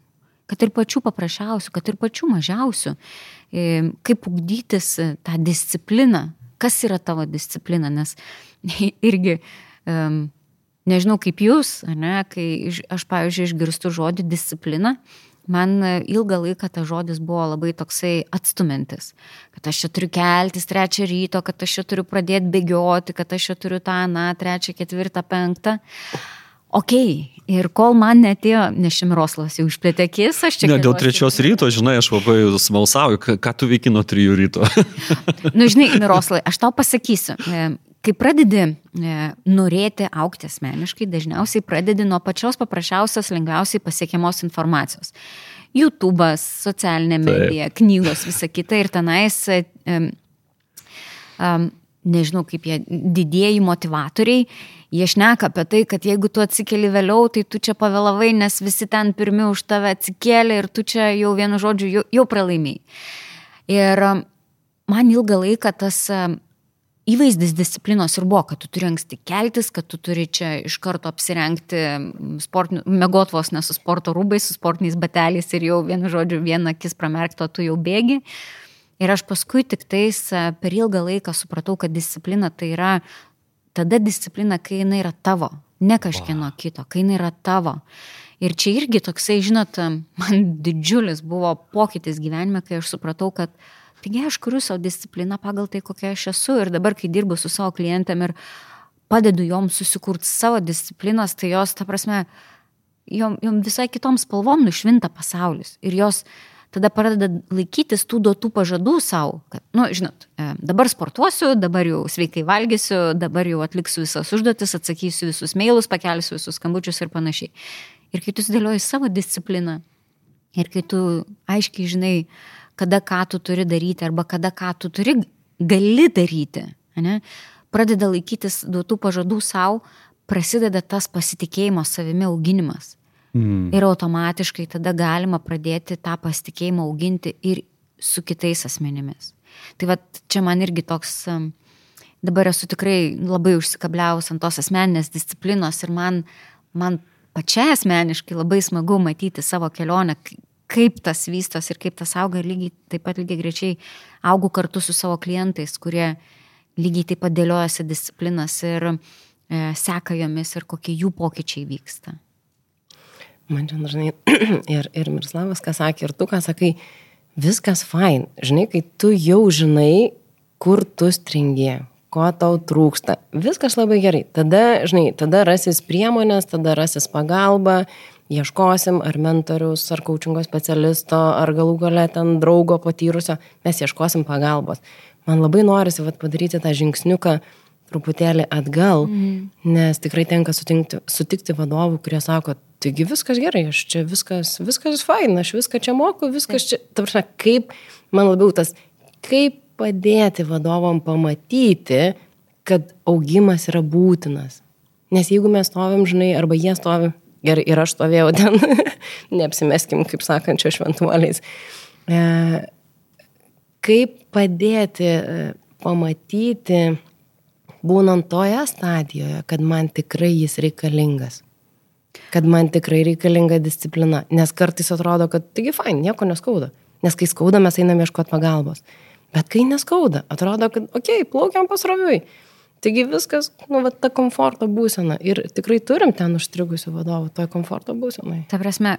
kad ir pačių paprasčiausių, kad ir pačių mažiausių, e, kaip ugdytis tą discipliną, kas yra tavo disciplina, nes irgi nežinau kaip jūs, ne, kai aš, pavyzdžiui, išgirstu žodį disciplina, man ilgą laiką tas žodis buvo labai toksai atstumintis, kad aš čia turiu keltis trečią ryto, kad aš čia turiu pradėti bėgioti, kad aš čia turiu tą, na, trečią, ketvirtą, penktą. Ok, ir kol man netėjo, nes Šimiroslavas jau išplėtė akis, aš čia... Ne, dėl trečios ryto, žinai, aš labai smalsauju, ką tu veiki nuo trijų ryto. Na, nu, žinai, Miroslavai, aš tau pasakysiu, kai pradedi e, norėti aukti asmeniškai, dažniausiai pradedi nuo pačios paprasčiausios, lengviausiai pasiekiamos informacijos. YouTube'as, socialinė medija, Taip. knygos, visa kita ir tenais, um, um, nežinau kaip jie, didieji motivatoriai, jie šneka apie tai, kad jeigu tu atsikeli vėliau, tai tu čia pavėlavai, nes visi ten pirmi už tave atsikėlė ir tu čia jau vienu žodžiu jau, jau pralaimėjai. Ir man ilgą laiką tas įvaizdis disciplinos ir buvo, kad tu turi anksti keltis, kad tu turi čia iš karto apsirengti, mėgot vos ne su sporto rūbais, su sportiniais bateliais ir jau vienu žodžiu vieną akis pramerkto tu jau bėgi. Ir aš paskui tik tais per ilgą laiką supratau, kad disciplina tai yra tada disciplina, kai jinai yra tavo, ne kažkieno kito, kai jinai yra tavo. Ir čia irgi toksai, žinot, man didžiulis buvo pokytis gyvenime, kai aš supratau, kad Taigi aš kuriu savo discipliną pagal tai, kokia aš esu ir dabar, kai dirbu su savo klientėm ir padedu joms susikurti savo disciplinos, tai jos, ta prasme, jom, jom visai kitom spalvom nušvinta pasaulis. Ir jos tada pradeda laikytis tų duotų pažadų savo, kad, na, nu, žinot, e, dabar sportuosiu, dabar jau sveikai valgysiu, dabar jau atliksiu visas užduotis, atsakysiu visus mailus, pakelsiu visus skambučius ir panašiai. Ir kai tu sudėlioji savo discipliną ir kai tu aiškiai žinai, kada ką tu turi daryti arba kada ką tu turi, gali daryti. Ne? Pradeda laikytis duotų pažadų savo, prasideda tas pasitikėjimo savimi auginimas. Mm. Ir automatiškai tada galima pradėti tą pasitikėjimą auginti ir su kitais asmenimis. Tai va čia man irgi toks, dabar esu tikrai labai užsikabliavus ant tos asmeninės disciplinos ir man, man pačiai asmeniškai labai smagu matyti savo kelionę, kaip tas vystos ir kaip tas auga ir lygiai taip pat lygiai grečiai augu kartu su savo klientais, kurie lygiai taip pat dėliojasi disciplinas ir e, seka jomis ir kokie jų pokyčiai vyksta. Man čia dažnai ir, ir Mirslavas, ką sakė, ir tu, ką sakai, viskas fain. Žinai, kai tu jau žinai, kur tu stringi, ko tau trūksta. Viskas labai gerai. Tada, žinai, tada rasis priemonės, tada rasis pagalba, ieškosim ar mentorius, ar kočingo specialisto, ar galų gale ten draugo patyrusio, mes ieškosim pagalbos. Man labai norisi vat, padaryti tą žingsniuką truputėlį atgal, mm. nes tikrai tenka sutikti, sutikti vadovų, kurie sako, taigi viskas gerai, aš čia viskas, viskas fain, aš viską čia moku, viskas čia, ta prasme, kaip, man labiau tas, kaip padėti vadovom pamatyti, kad augimas yra būtinas. Nes jeigu mes stovim, žinai, arba jie stovi, gerai, ir aš stovėjau ten, neapsimeskim, kaip sakančio šventuoliais, e, kaip padėti e, pamatyti, būnant toje stadijoje, kad man tikrai jis reikalingas kad man tikrai reikalinga disciplina. Nes kartais atrodo, kad taigi fain, nieko neskauda. Nes kai skauda, mes einame ieškoti pagalbos. Bet kai neskauda, atrodo, kad, okei, okay, plaukiam pasroviui. Taigi viskas, nu, va, ta komforto būsena. Ir tikrai turim ten užstrigusių vadovų, toje komforto būsenai. Ta prasme,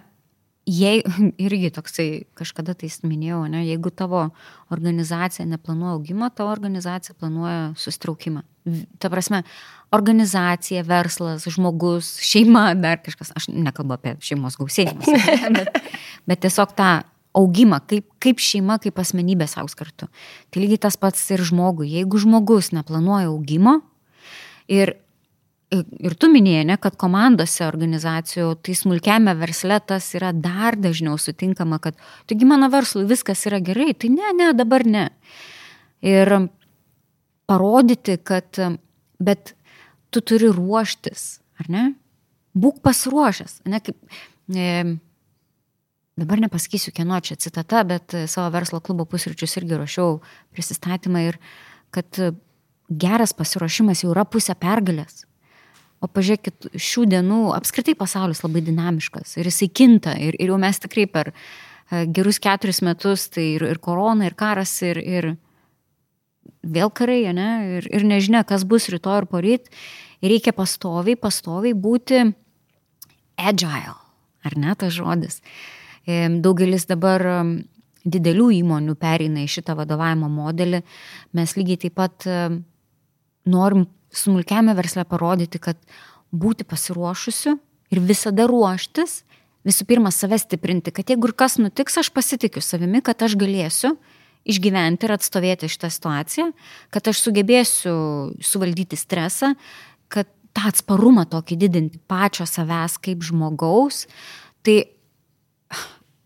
jei irgi toksai kažkada tai minėjau, ne, jeigu tavo organizacija neplanuoja augimą, tavo organizacija planuoja sustraukimą. Ta prasme, organizacija, verslas, žmogus, šeima, dar kažkas, aš nekalbu apie šeimos gausėjimą, bet, bet tiesiog tą augimą, kaip, kaip šeima, kaip asmenybė augs kartu. Tai lygiai tas pats ir žmogui. Jeigu žmogus neplanuoja augimo ir ir tu minėjai, ne, kad komandose organizacijų, tai smulkiame versle tas yra dar dažniau sutinkama, kad taigi mano verslui viskas yra gerai, tai ne, ne, dabar ne. Ir parodyti, kad, bet tu turi ruoštis, ar ne? Būk pasiruošęs, ne kaip... E, dabar nepasakysiu, kieno čia citata, bet savo verslo klubo pusryčius irgi ruošiau prisistatymą ir kad geras pasiruošimas jau yra pusė pergalės. O pažiūrėkit, šių dienų apskritai pasaulis labai dinamiškas ir jisai kinta. Ir, ir jau mes tikrai per e, gerus keturis metus, tai ir, ir korona, ir karas, ir, ir vėl karai, ne? Ir, ir nežinia, kas bus rytoj ir poryt. Reikia pastoviai, pastoviai būti agile, ar ne tas žodis. Daugelis dabar didelių įmonių pereina į šitą vadovavimo modelį. Mes lygiai taip pat norim smulkiame versle parodyti, kad būti pasiruošusiu ir visada ruoštis, visų pirma, save stiprinti, kad jeigu ir kas nutiks, aš pasitikiu savimi, kad aš galėsiu išgyventi ir atstovėti šitą situaciją, kad aš sugebėsiu suvaldyti stresą, kad tą atsparumą tokį didinti pačio savęs kaip žmogaus. Tai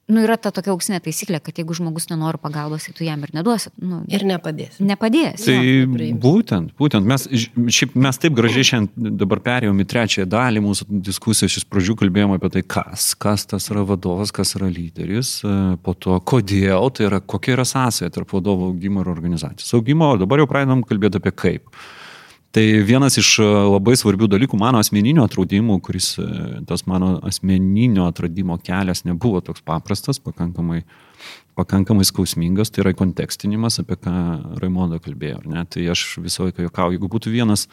nu, yra ta tokia auksinė taisyklė, kad jeigu žmogus nenori pagalbos, tai tu jam ir neduosi. Nu, ir nepadės. Nepadės. Tai jo, būtent, būtent mes, šiaip, mes taip gražiai šiandien dabar perėjom į trečiąją dalį mūsų diskusijos, iš pradžių kalbėjome apie tai, kas, kas tas yra vadovas, kas yra lyderis, e, po to kodėl, tai yra kokia yra sąsaja tarp vadovo augimo ir organizacijos augimo, o dabar jau pradedam kalbėti apie kaip. Tai vienas iš e, labai svarbių dalykų mano asmeninio atradimų, kuris e, tas mano asmeninio atradimo kelias nebuvo toks paprastas, pakankamai, pakankamai skausmingas, tai yra kontekstinimas, apie ką Raimondo kalbėjo. Ne? Tai aš visą laiką juokauju, jeigu būtų vienas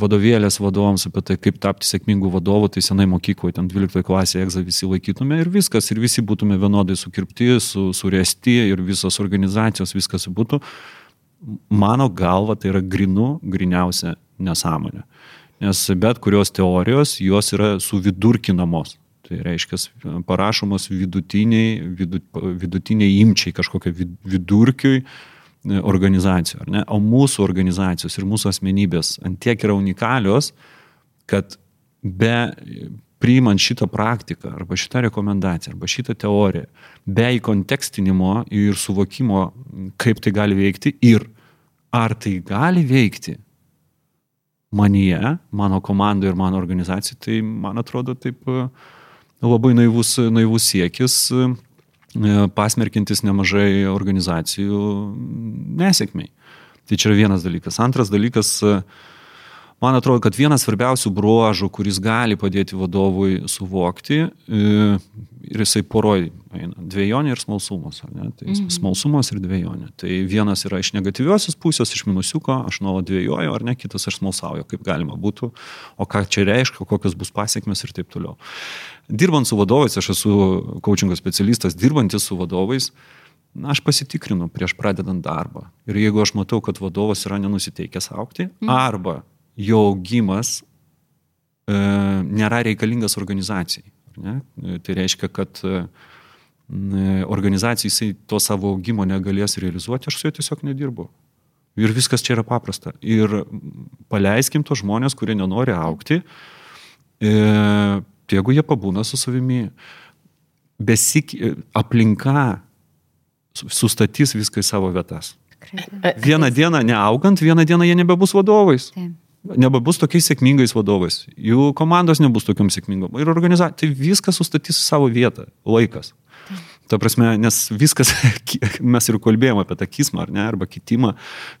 vadovėlės vadovams apie tai, kaip tapti sėkmingų vadovų, tai senai mokykloje, ten 12 klasėje egzą visi laikytume ir viskas, ir visi būtume vienodai sukirpti, su, suresti ir visos organizacijos viskas būtų mano galva tai yra grinu, griniausia nesąmonė. Nes bet kurios teorijos, jos yra suvidurkinamos. Tai reiškia, parašomos vidutiniai, vidut, vidutiniai imčiai kažkokio vidurkiui e, organizacijų. O mūsų organizacijos ir mūsų asmenybės antiek yra unikalios, kad be priimant šitą praktiką, arba šitą rekomendaciją, arba šitą teoriją, be įkontekstinimo ir suvokimo, kaip tai gali veikti ir ar tai gali veikti manyje, mano komandai ir mano organizacijai, tai man atrodo taip e, labai naivus, naivus siekis e, pasmerkintis nemažai organizacijų nesėkmiai. Tai čia yra vienas dalykas. Antras dalykas, uh, man atrodo, kad vienas svarbiausių bruožų, kuris gali padėti vadovui suvokti, e, ir jisai poroj eina, dviejonė ir smalsumas. Ne? Tai mhm. smalsumas ir dviejonė. Tai vienas yra iš negatyviosios pusės, iš minusiuko, aš nuolat dviejoju, ar ne, kitas aš smalsauju, kaip galima būtų, o ką čia reiškia, kokios bus pasiekmes ir taip toliau. Dirbant su vadovais, aš esu coachingo specialistas, dirbantis su vadovais, na, aš pasitikrinu prieš pradedant darbą. Ir jeigu aš matau, kad vadovas yra nenusiteikęs aukti, mm. arba jo augimas e, nėra reikalingas organizacijai. Ne? Tai reiškia, kad e, organizacijai jisai to savo augimo negalės realizuoti, aš su juo tiesiog nedirbu. Ir viskas čia yra paprasta. Ir paleiskim tos žmonės, kurie nenori aukti, e, jeigu jie pabūna su savimi, besik, aplinka sustatys viską į savo vietas. Vieną dieną neaugant, vieną dieną jie nebebus vadovais. Taip nebebus tokiais sėkmingais vadovais, jų komandos nebus tokiam sėkmingom ir organizacija, tai viskas sustatys savo vietą, laikas. Ta prasme, nes viskas, mes ir kalbėjome apie tą kismą, ar ne, arba kitimą,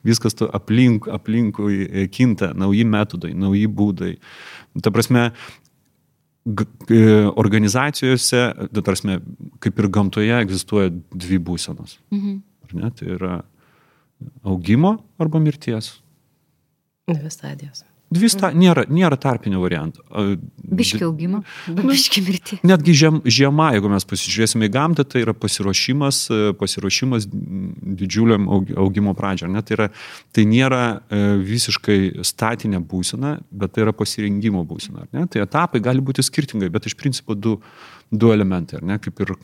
viskas aplink, aplinkui e, kinta, nauji metodai, nauji būdai. Ta prasme, e, organizacijose, ta prasme, kaip ir gamtoje egzistuoja dvi būsenos. Mhm. Ar ne, tai yra augimo arba mirties. Dvi stadijos. Dvi sta nėra, nėra tarpinio varianto. Biški augimo, biški mirti. Netgi žiem, žiema, jeigu mes pasižiūrėsime į gamtą, tai yra pasiruošimas, pasiruošimas didžiuliam augimo pradžio. Ne? Tai, yra, tai nėra e, visiškai statinė būsena, bet tai yra pasirinkimo būsena. Ne? Tai etapai gali būti skirtingai, bet iš principo du, du elementai, ne? kaip ir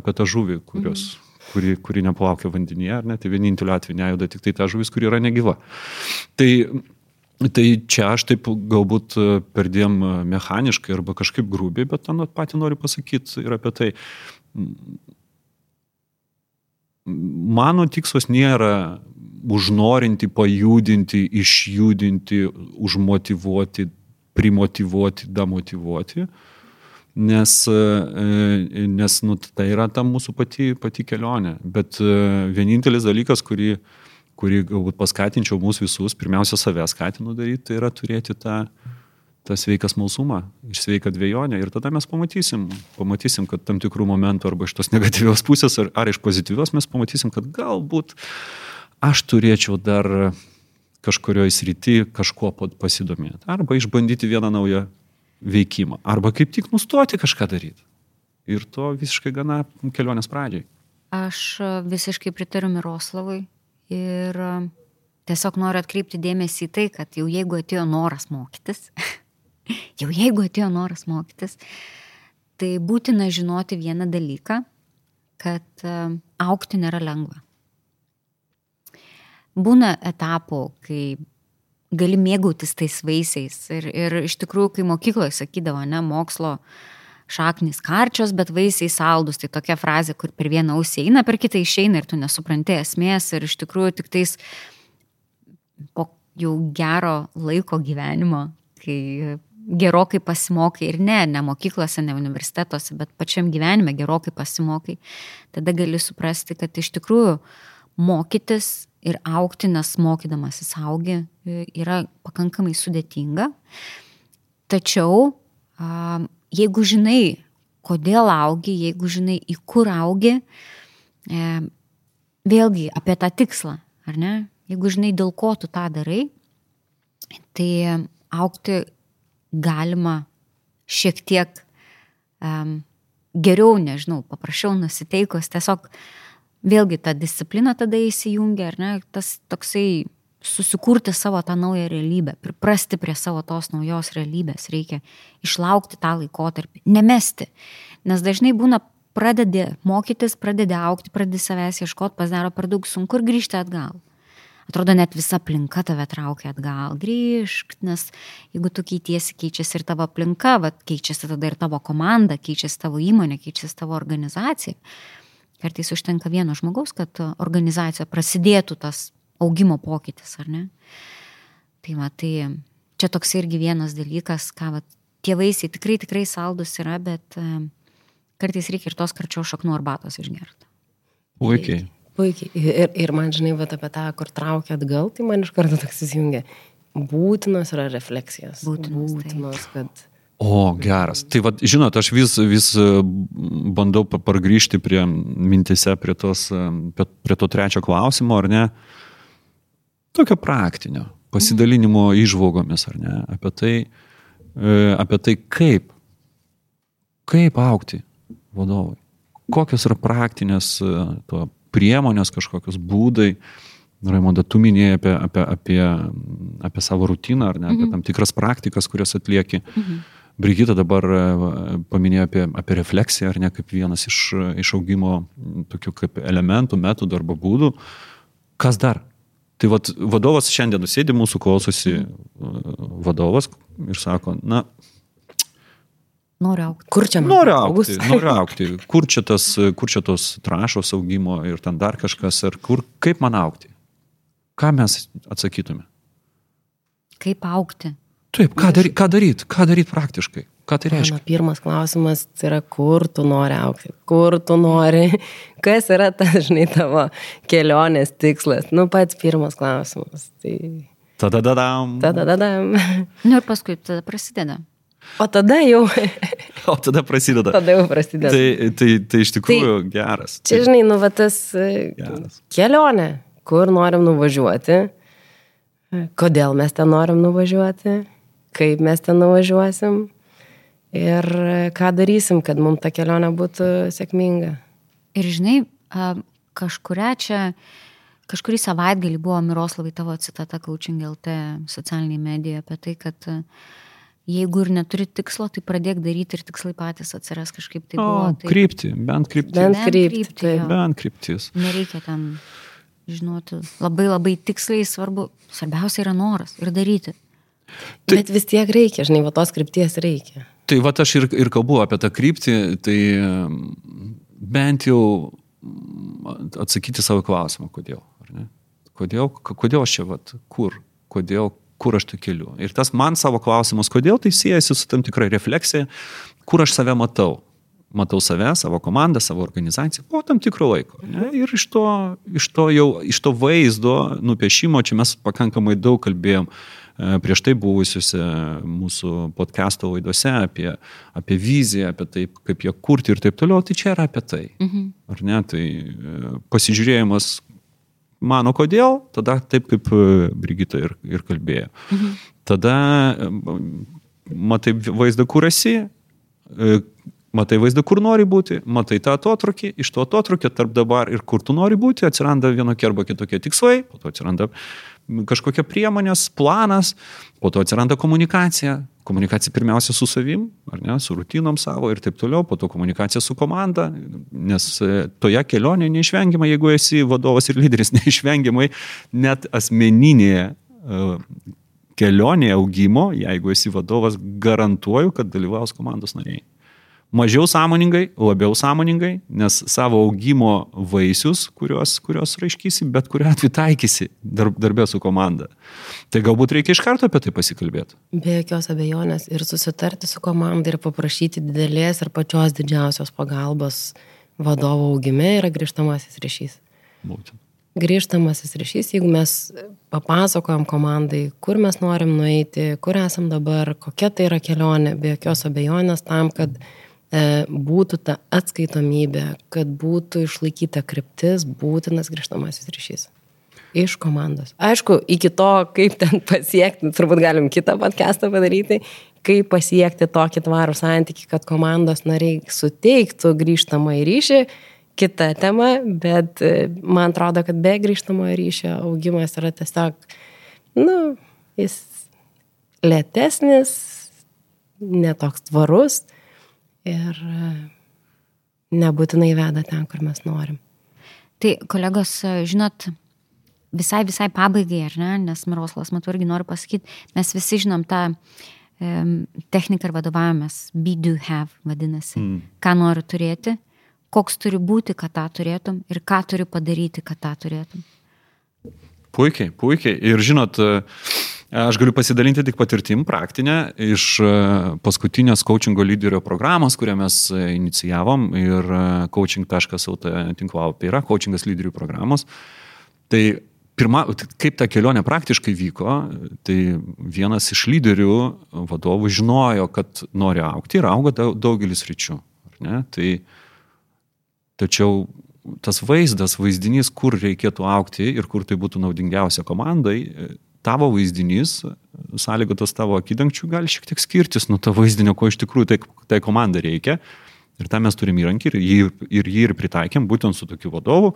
apie tą žuvį, kurios. Mm kuri, kuri neplaukia vandenyje, ar ne, tai vieninteliu atveju nejuda tik tai ta žuvis, kuri yra negyva. Tai, tai čia aš taip galbūt perdėm mechaniškai arba kažkaip grubiai, bet tą patį noriu pasakyti ir apie tai. Mano tikslas nėra užnorinti, pajudinti, išjudinti, užmotivuoti, primotivuoti, demotivuoti. Uh, nes, e, nes nu, tai yra ta mūsų pati, pati kelionė. Bet e, vienintelis dalykas, kurį, kurį galbūt paskatinčiau mūsų visus, pirmiausia, save skatinu daryti, tai yra turėti tą, tą sveiką smalsumą, sveiką dviejonę ir tada mes pamatysim, pamatysim, kad tam tikrų momentų arba iš tos negatyvios pusės ar, ar iš pozityvios mes pamatysim, kad galbūt aš turėčiau dar kažkurioje srity kažkuo pasidomėti arba išbandyti vieną naują veikimą. Arba kaip tik nustoti kažką daryti. Ir to visiškai gana kelionės pradžiai. Aš e, visiškai pritariu Miroslavui ir e, tiesiog noriu atkreipti dėmesį į tai, kad jau jeigu atėjo noras mokytis, jau jeigu atėjo noras mokytis, tai būtina žinoti vieną dalyką, kad e, aukti nėra lengva. Būna etapų, kai gali mėgautis tais vaisiais. Ir, ir iš tikrųjų, kai mokykloje sakydavo, ne, mokslo šaknis karčios, bet vaisiai saldus, tai tokia frazė, kur per vieną ausį eina, per kitą išeina ir tu nesupranti esmės ir iš tikrųjų tik tais po jau gero laiko gyvenimo, kai gerokai pasimokai ir ne, ne mokyklose, ne universitetuose, bet pačiam gyvenime gerokai pasimokai, tada gali suprasti, kad iš tikrųjų mokytis ir aukti, nes mokydamasis augi, e, yra pakankamai sudėtinga. Tačiau, jeigu žinai, kodėl augi, jeigu žinai, į kur augi, e, vėlgi apie tą tikslą, ar ne? Jeigu žinai, dėl ko tu tą darai, tai aukti galima šiek tiek um, geriau, nežinau, paprasčiau nusiteikus, tiesiog uh, vėlgi ta disciplina tada įsijungia, ar ne, tas toksai susikurti savo tą naują realybę, priprasti prie savo tos naujos realybės, reikia išlaukti tą laikotarpį, nemesti. Nes dažnai būna pradedi mokytis, pradedi aukti, pradedi savęs ieškoti, pasidaro per daug sunku ir grįžti atgal. atrodo net visa aplinka tave traukia atgal, grįžk, nes jeigu tu keitiesi, keičiasi ir tavo aplinka, va, keičiasi tada ir tavo komanda, keičiasi tavo įmonė, keičiasi tavo organizacija. Kartais užtenka vieno žmogaus, kad organizacijoje prasidėtų tas augimo pokytis, ar ne? Tai va, tai čia toks irgi vienas dalykas, ką va, tie vaisiai tikrai, tikrai saldus yra, bet e, kartais reikia ir tos karčios šaknų arbatos išgerti. Puikiai. Puikiai. Ir, ir man, žinai, va, apie tą, kur traukia atgal, tai man iš karto toks įsijungia. Būtinos yra refleksijos. Būtinos, taip. Būtinos kad O, geras. Tai vad, žinot, aš vis, vis e, bandau pa- pargrįžti prie mintise, prie, tos, e, prie, to trečio klausimo, ar ne? Tokio praktinio, pasidalinimo išvalgomis, ar ne? Apie tai, e, apie tai kaip, kaip aukti vadovui. Kokios yra praktinės to priemonės, kažkokios būdai. Raimonda, tu minėjai apie, apie, apie, apie savo rutiną, ar ne, apie tam tikras praktikas, kurias atlieki. Brigita dabar e, paminėjo apie, apie refleksiją, ar ne, kaip vienas iš, iš augimo tokių kaip elementų, metodų arba būdų. Kas dar? Tai vat, vadovas šiandien sėdi mūsų klausosi e, vadovas ir sako, na, Noriu aukti. kur čia man noriu aukti, noriu aukti. Kur čia, tas, kur čia tos trašos augimo ir ten dar kažkas, ar kur, kaip man aukti? Ką mes atsakytume? Kaip aukti? Taip, ką daryti, ką daryti, ką daryti praktiškai? Ką tai reiškia? Mano pirmas klausimas tai yra, kur tu nori aukti, kur tu nori, kas yra tas, žinai, tavo kelionės tikslas. Nu, pats pirmas klausimas. Tai Tada dadam. tada, tada. Nu ir paskui tada prasideda. O tada jau, O tada prasideda. tada jau prasideda. Tai, tai, tai iš tikrųjų tai, geras. Čia, žinai, nu, va tas e, Geras. kelionė, kur norim nuvažiuoti, kodėl mes ten norim nuvažiuoti, kaip mes ten nuvažiuosim ir ką darysim, kad mums ta kelionė būtų sėkminga. Ir žinai, a, kažkuria čia, kažkurį savaitgalį buvo Miroslavai tavo citata Coaching LT socialiniai medijoje apie tai, kad jeigu ir neturi tikslo, tai pradėk daryti ir tikslai patys atsiras kažkaip tai O, buvo. Tai krypti, bent krypti. Bent jo. Bent kryptis. nereikia ten žinoti labai labai tiksliai svarbu. Svarbiausia yra noras ir daryti. Tai- Bet vis tiek reikia, žinai, va tos krypties reikia. Tai va aš ir, ir kalbu apie tą kryptį, tai bent jau atsakyti savo klausimą, kodėl. Kodėl, kodėl aš čia, vat, kur, kodėl, kur aš tai keliu. Ir tas man savo klausimas, kodėl, tai siejasi su tam tikra refleksija, kur aš save matau. Matau save, savo komandą, savo organizaciją po tam tikro laiko. Ne? Ir iš to, iš to jau, iš to vaizdo nupiešimo, čia mes pakankamai daug kalbėjom e, prieš tai buvusiuose mūsų podcast'o laidose apie, apie viziją, apie tai, kaip ją kurti ir taip toliau, tai čia yra apie tai. Mhm. Ar ne? Tai e, pasižiūrėjimas mano kodėl, tada taip kaip e, Brigita ir, ir kalbėjo. Mhm. Tada e, matai vaizdą, kur esi, e, matai vaizdą, kur nori būti, matai tą atotrukį, iš to atotrukio tarp dabar ir kur tu nori būti, atsiranda vienokie arba kitokie tikslai, po to atsiranda kažkokia priemonės, planas, po to atsiranda komunikacija. Komunikacija pirmiausia su savim, ar ne, su rutinom savo ir taip toliau, po to komunikacija su komanda, nes e, toje kelionėje neišvengiamai, jeigu esi vadovas ir lyderis, neišvengiamai net asmeninėje kelionėje augimo, jeigu esi vadovas, garantuoju, kad dalyvaus komandos nariai. Mažiau sąmoningai, labiau sąmoningai, nes savo augimo vaisius, kuriuos, kuriuos raiškysi, bet kuriuo atveju taikysi darb, darbę su komanda. Tai galbūt reikia iš karto apie tai pasikalbėti. Be jokios abejonės ir susitarti su komanda ir paprašyti didelės ir pačios didžiausios pagalbos vadovo augime yra grįžtamasis ryšys. Būtent. Grįžtamasis ryšys, jeigu mes papasakojam komandai, kur mes norim nueiti, kur esam dabar, kokia tai yra kelionė, be jokios abejonės tam, kad e, būtų ta atskaitomybė, kad būtų išlaikyta kryptis, būtinas grįžtamasis ryšys. Iš komandos. Aišku, iki to, kaip ten pasiekti, turbūt galim kitą podcastą padaryti, kaip pasiekti tokį tvarų santyki, kad komandos nariai suteiktų grįžtamą į ryšį, kita tema, bet e, man atrodo, kad be grįžtamojo ryšio augimas yra tiesiog, nu, jis lėtesnis, netoks tvarus ir e, nebūtinai veda ten, kur mes norim. Tai kolegos, žinot, visai, visai pabaigai, ar ne, nes Maroslas, matau, irgi noriu pasakyti, mes visi žinom tą um, techniką ir vadovavomės, be do have vadinasi, mm. ką noriu turėti, koks turi būti, kad tą turėtum ir ką turi padaryti, kad tą turėtum. Puikiai, puikiai. Ir žinot, aš galiu pasidalinti tik patirtim praktinę iš paskutinės coachingo lyderio programos, kurią mes inicijavom ir coaching.lt tinklalapį yra coachingas lyderių programos. Tai pirma, kaip ta kelionė praktiškai vyko, tai vienas iš lyderių vadovų žinojo, kad nori aukti ir auga daugelis ryčių. Tai, tačiau tas vaizdas, vaizdinys, kur reikėtų aukti ir kur tai būtų naudingiausia komandai, tavo vaizdinys, sąlygotas tavo akidangčių, gali šiek tiek skirtis nuo to vaizdinio, ko iš tikrųjų tai, tai komandai reikia. Ir tam mes turim įrankį ir jį, ir jį ir pritaikėm būtent su tokiu vadovu.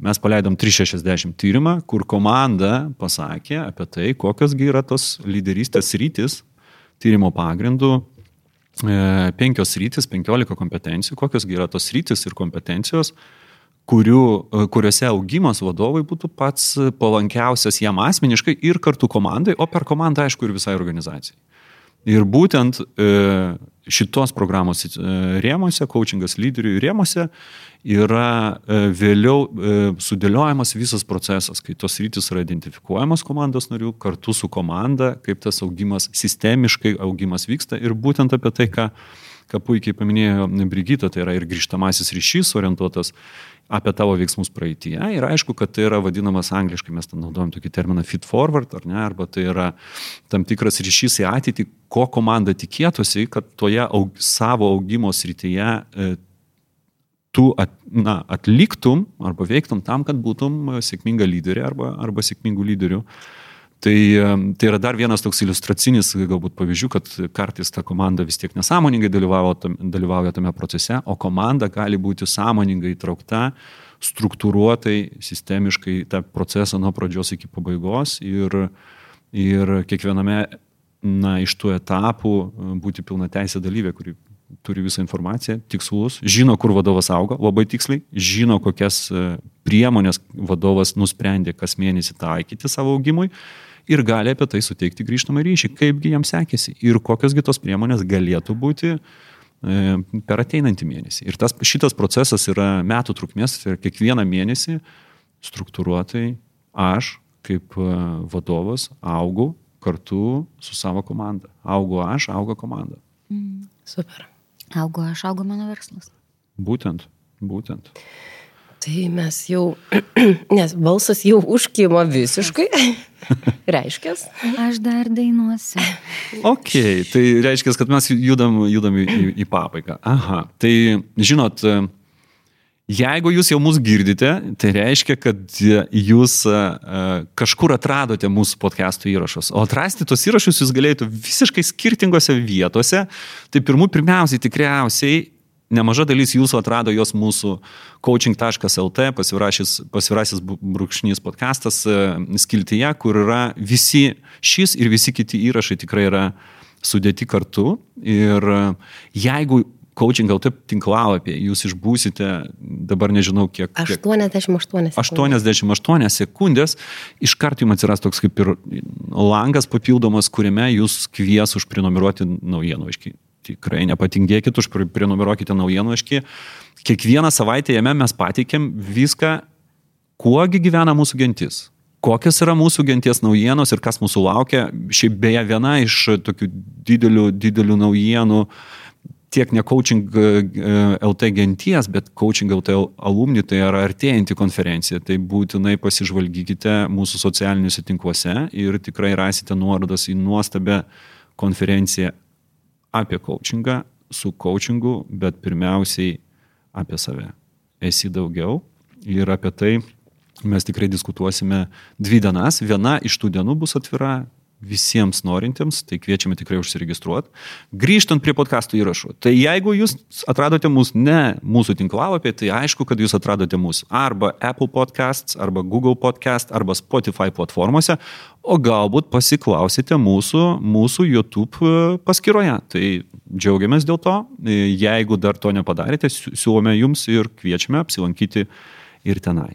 Mes paleidom 360 tyrimą, kur komanda pasakė apie tai, kokios yra tos lyderystės rytis tyrimo pagrindų, e, penkios rytis, penkiolika kompetencijų, kokios yra tos rytis ir kompetencijos, kurių, e, kuriuose augimas vadovai būtų pats palankiausias jam asmeniškai ir kartu komandai, o per komandą, aišku, ir visai organizacijai. Ir būtent e, šitos programos e, rėmose, coachingas lyderių rėmose yra vėliau sudėliojamas visas procesas, kai tos rytis yra identifikuojamos komandos narių kartu su komanda, kaip tas augimas, sistemiškai augimas vyksta ir būtent apie tai, ką, ką puikiai paminėjo Brigita, tai yra ir grįžtamasis ryšys orientuotas apie tavo veiksmus praeitie. Ir aišku, kad tai yra vadinamas angliškai, mes ten naudojam tokį terminą fit forward, ar ne, arba tai yra tam tikras ryšys į ateitį, ko komanda tikėtųsi, kad toje aug, savo augimo srityje e, tu at, na, atliktum arba veiktum tam, kad būtum sėkminga lyderė arba, arba sėkmingų lyderių. E, Tai, tai yra dar vienas toks iliustracinis galbūt pavyzdžių, kad kartais ta komanda vis tiek nesąmoningai dalyvauja tame procese, o komanda gali būti sąmoningai įtraukta, struktūruotai, sistemiškai tą procesą nuo pradžios iki pabaigos ir, ir kiekviename na, iš tų etapų būti pilna teisė dalyvė, kuri turi visą informaciją, tikslus, žino, kur vadovas auga, labai tiksliai, žino, kokias priemonės vadovas nusprendė kas mėnesį taikyti savo augimui ir gali apie tai suteikti grįžtamą ryšį, kaipgi jam sekėsi ir kokiosgi tos priemonės galėtų būti e, per ateinantį mėnesį. Ir tas, šitas procesas yra metų trukmės, tai yra kiekvieną mėnesį struktūruotai aš kaip e, vadovas augu kartu su savo komanda. Augu aš, auga komanda. Mm. Super. Augu aš, auga mano verslas. Būtent, būtent. Tai mes jau, nes balsas jau užkimo visiškai, reiškia. Aš dar dainuosiu. Ok, tai reiškia, kad mes judam, judam į, į pabaigą. Aha, tai žinot, jeigu jūs jau mus girdite, tai reiškia, kad jūs kažkur atradote mūsų podcastų įrašus. O atrasti tos įrašus jūs galėjote visiškai skirtingose vietose. Tai pirmų, pirmiausiai tikriausiai nemaža dalis jūsų atrado jos mūsų coaching.lt pasirašęs, brūkšnys podcastas e, skiltyje, kur yra visi šis ir visi kiti įrašai tikrai yra sudėti kartu. Ir e, jeigu coaching LT tinklalapį, jūs išbūsite, dabar nežinau kiek. kiek 88 sekundės. 88 sekundės, iškart jums atsiras toks kaip ir langas papildomas, kuriame jūs kvies užprenumeruoti naujienų tikrai nepatingėkit, užprenumeruokite naujienoškį. Kiekvieną savaitę jame mes pateikėm viską, kuogi gyvena mūsų gentis. Kokios yra mūsų genties naujienos ir kas mūsų laukia. Šiaip beje viena iš tokių didelių, didelių naujienų tiek ne coaching e, LT genties, bet coaching LT alumni, tai yra artėjanti konferencija. Tai būtinai pasižvalgykite mūsų socialiniuose tinkluose ir tikrai rasite nuorodas į nuostabę konferenciją apie coachingą, su coachingu, bet pirmiausiai apie save. Esi daugiau ir apie tai mes tikrai diskutuosime dvi dienas. Viena iš tų dienų bus atvira visiems norintiems, tai kviečiame tikrai užsiregistruoti. Grįžtant prie podcastų įrašų, tai jeigu jūs atradote mūsų ne mūsų tinklalapį, tai aišku, kad jūs atradote mūsų arba Apple Podcasts, arba Google Podcast, arba Spotify platformose, o galbūt pasiklausite mūsų, mūsų YouTube e, paskyroje. Tai džiaugiamės dėl to. E, jeigu dar to nepadarėte, siūlome jums ir kviečiame apsilankyti ir tenai.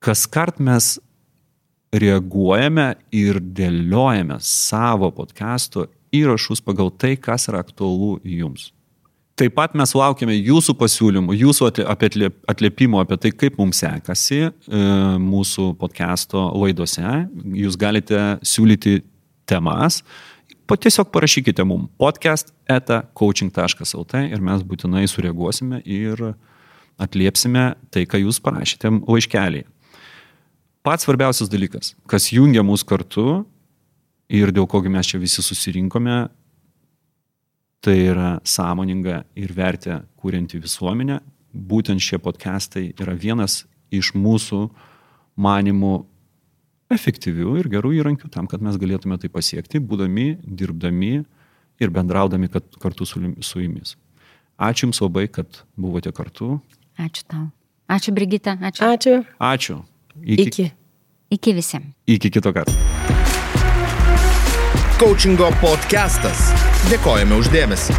kas kart mes reaguojame ir dėliojame savo podcast'o įrašus pagal tai, kas yra aktualu jums. Taip pat mes laukiame jūsų pasiūlymų, jūsų atliepimo apie tai, kaip mums sekasi e, mūsų podcast'o laidose. Jūs galite siūlyti temas, tiesiog parašykite mums podcast eta coaching.lt ir mes būtinai sureaguosime ir atliepsime tai, ką jūs parašėte laiškelį. Pats svarbiausias dalykas, kas jungia mus kartu ir dėl kogi mes čia visi susirinkome, tai yra sąmoninga ir vertę kūrinti visuomenę. Būtent šie podcastai yra vienas iš mūsų manimų efektyvių ir gerų įrankių tam, kad mes galėtume tai pasiekti, būdami, dirbdami ir bendraudami kartu su, su jumis. Ačiū Jums labai, kad buvote kartu. Ačiū tau. Ačiū Brigita. Ačiū. Ačiū. Ačiū. Iki. Iki, Iki visiems. Iki kito karto. Coachingo podcastas. Dėkojame uždėmesi.